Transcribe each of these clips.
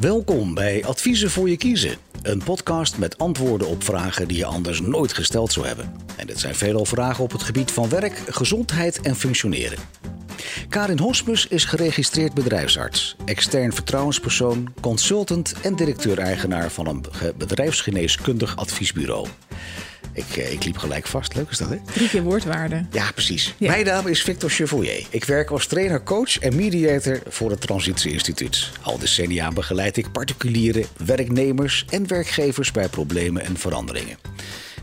Welkom bij Adviezen voor je kiezen. Een podcast met antwoorden op vragen die je anders nooit gesteld zou hebben. En dit zijn veelal vragen op het gebied van werk, gezondheid en functioneren. Karin Hosmus is geregistreerd bedrijfsarts, extern vertrouwenspersoon, consultant en directeur-eigenaar van een bedrijfsgeneeskundig adviesbureau. Ik, eh, ik liep gelijk vast. Leuk is dat, hè? Drie keer woordwaarde. Ja, precies. Mijn naam is Victor Chevoyer. Ik werk als trainer, coach en mediator voor het Transitie Instituut. Al decennia begeleid ik particuliere werknemers en werkgevers bij problemen en veranderingen.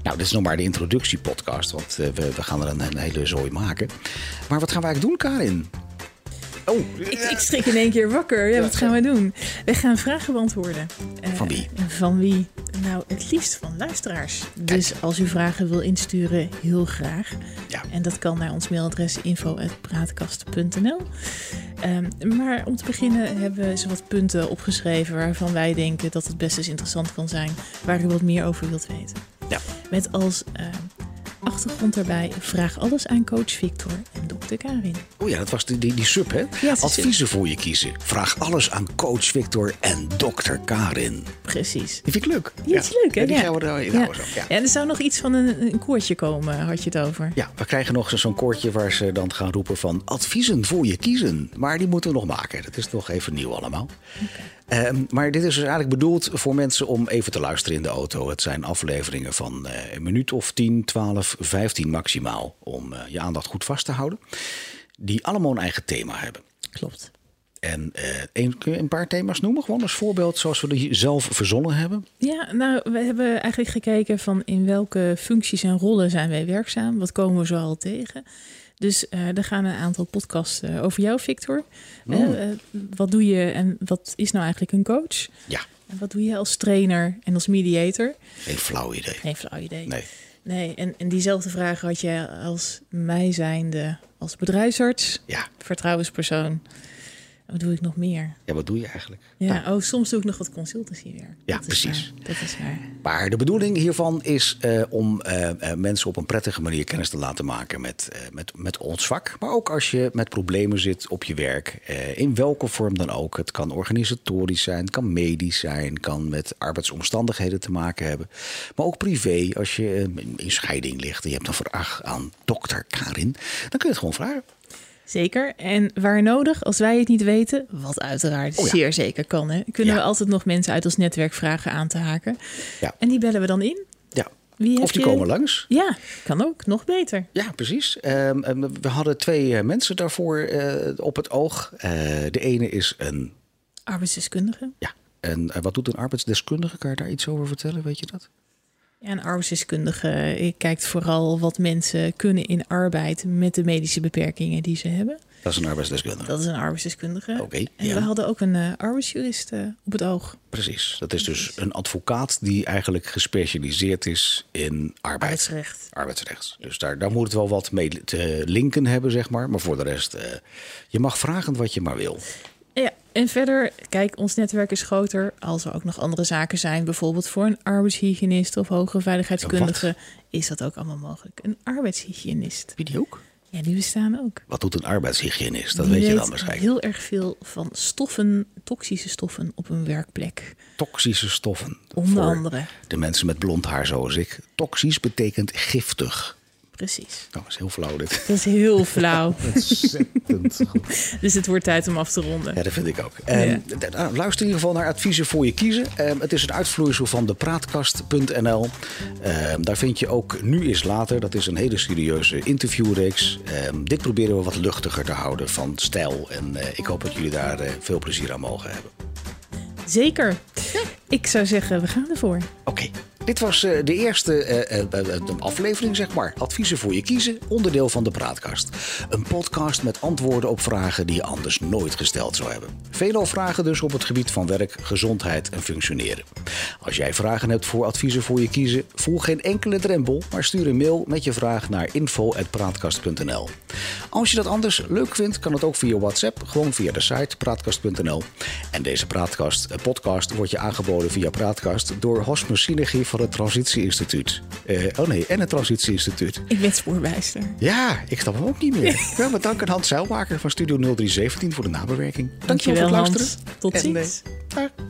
Nou, dit is nog maar de introductiepodcast, want uh, we, we, gaan er een, een, hele zooi maken. Maar wat gaan wij eigenlijk doen, Karin? Oh. Ik, ik schrik in één keer wakker. Ja, wat gaan we doen? We gaan vragen beantwoorden. Uh, van wie? Van wie? Nou, het liefst van luisteraars. Dus als u vragen wil insturen, heel graag. Ja. En dat kan naar ons mailadres info.praatkast.nl. Um, maar om te beginnen hebben we zo wat punten opgeschreven waarvan wij denken dat het best eens interessant kan zijn, waar u wat meer over wilt weten. Ja. Met als uh, achtergrond daarbij vraag alles aan coach Victor en dokter Karin. Oh ja, dat was die, die, die sub, hè? Ja, Adviezen voor je kiezen. Vraag alles aan coach Victor en dokter Karin. Precies. Die vind ik leuk. Die is leuk, hè? Ja, die gaan we er, ja. ja. ja. er zou nog iets van een, een koortje komen, had je het over. Ja, we krijgen nog zo'n koortje waar ze dan gaan roepen van adviezen voor je kiezen. Maar die moeten we nog maken. Dat is toch even nieuw allemaal. Okay. Um, maar dit is dus eigenlijk bedoeld voor mensen om even te luisteren in de auto. Het zijn afleveringen van uh, een minuut of 10, 12, 15 maximaal. Om uh, je aandacht goed vast te houden. Die allemaal een eigen thema hebben. Klopt. En uh, een, kun je een paar thema's noemen? Gewoon als voorbeeld zoals we die zelf verzonnen hebben? Ja, nou, we hebben eigenlijk gekeken van in welke functies en rollen zijn wij werkzaam? Wat komen we zoal tegen? Dus uh, er gaan een aantal podcasts uh, over jou, Victor. Oh. Uh, wat doe je en wat is nou eigenlijk een coach? Ja. En wat doe je als trainer en als mediator? Geen flauw idee. Geen flauw idee. Nee. Nee, en, en diezelfde vraag had je als mij zijnde als bedrijfsarts, ja. vertrouwenspersoon. Wat doe ik nog meer? Ja, wat doe je eigenlijk? Ja, oh, soms doe ik nog wat consultancywerk. Ja, dat precies. Is dat is waar. Maar de bedoeling hiervan is uh, om uh, uh, mensen op een prettige manier kennis te laten maken met, met, met ons vak. Maar ook als je met problemen zit op je werk, in welke vorm dan ook. Het kan organisatorisch zijn, het kan medisch zijn, kan met arbeidsomstandigheden te maken hebben. Maar ook privé, als je in scheiding ligt en je hebt een vraag aan dokter Karin, dan kun je het gewoon vragen. Zeker. En waar nodig, als wij het niet weten, wat uiteraard oh ja. zeer zeker kan, hè, kunnen ja. we altijd nog mensen uit ons netwerk vragen aan te haken. Ja. En die bellen we dan in. Ja. Wie of die je... komen langs. Ja, kan ook. Nog beter. Ja, precies. Um, we hadden twee uh, mensen daarvoor uh, op het oog. Uh, de ene is een... Arbeidsdeskundige. Ja. En wat doet een arbeidsdeskundige? Kan je daar iets over vertellen? Weet je dat? Ja, een arbeidsdeskundige kijkt vooral wat mensen kunnen in arbeid met de medische beperkingen die ze hebben. Dat is een arbeidsdeskundige. Dat is een arbeidsdeskundige. Oké. Okay, en ja. we hadden ook een uh, arbeidsjurist uh, op het oog. Precies. Dat is dus een advocaat die eigenlijk gespecialiseerd is in arbeid. arbeidsrecht. Arbeidsrecht. Dus daar, daar moet het wel wat mee te linken hebben, zeg maar. Maar voor de rest, uh, je mag vragen wat je maar wil. En verder, kijk, ons netwerk is groter. Als er ook nog andere zaken zijn, bijvoorbeeld voor een arbeidshygiënist of hogere veiligheidskundige, Wat? is dat ook allemaal mogelijk. Een arbeidshygiënist. Wie die ook? Ja, die bestaan ook. Wat doet een arbeidshygiënist? Dat die weet je dan waarschijnlijk. heel erg veel van stoffen, toxische stoffen op een werkplek. Toxische stoffen. Onder andere. De mensen met blond haar zoals ik. Toxisch betekent giftig. Precies. Nou, dat is heel flauw dit. Dat is heel flauw. Ontzettend goed. dus het wordt tijd om af te ronden. Ja, dat vind ik ook. Um, ja. Luister in ieder geval naar adviezen voor je kiezen. Um, het is een uitvloeisel van de praatkast.nl. Um, daar vind je ook Nu is Later. Dat is een hele serieuze interviewreeks. dit proberen we wat luchtiger te houden van stijl. En uh, ik hoop dat jullie daar uh, veel plezier aan mogen hebben. Zeker. Ik zou zeggen, we gaan ervoor. Oké. Okay. Dit was uh, de eerste uh, uh, aflevering, zeg maar. Adviezen voor je kiezen, onderdeel van de Praatkast. Een podcast met antwoorden op vragen die je anders nooit gesteld zou hebben. Veelal vragen dus op het gebied van werk, gezondheid en functioneren. Als jij vragen hebt voor adviezen voor je kiezen, voel geen enkele drempel, maar stuur een mail met je vraag naar info.praatkast.nl. Als je dat anders leuk vindt, kan het ook via WhatsApp, gewoon via de site praatkast.nl. En deze praatkast, podcast wordt je aangeboden via Praatkast door Hosmus Synergie van het Transitie Instituut. Uh, oh nee, en het Transitie Instituut. Ik ben spoorbijster. Ja, ik snap hem ook niet meer. Wel met dank aan Hans Zeilmaker van Studio 0317 voor de nabewerking. Dankjewel, Dankjewel voor het luisteren. Hans. Tot ziens. En, uh,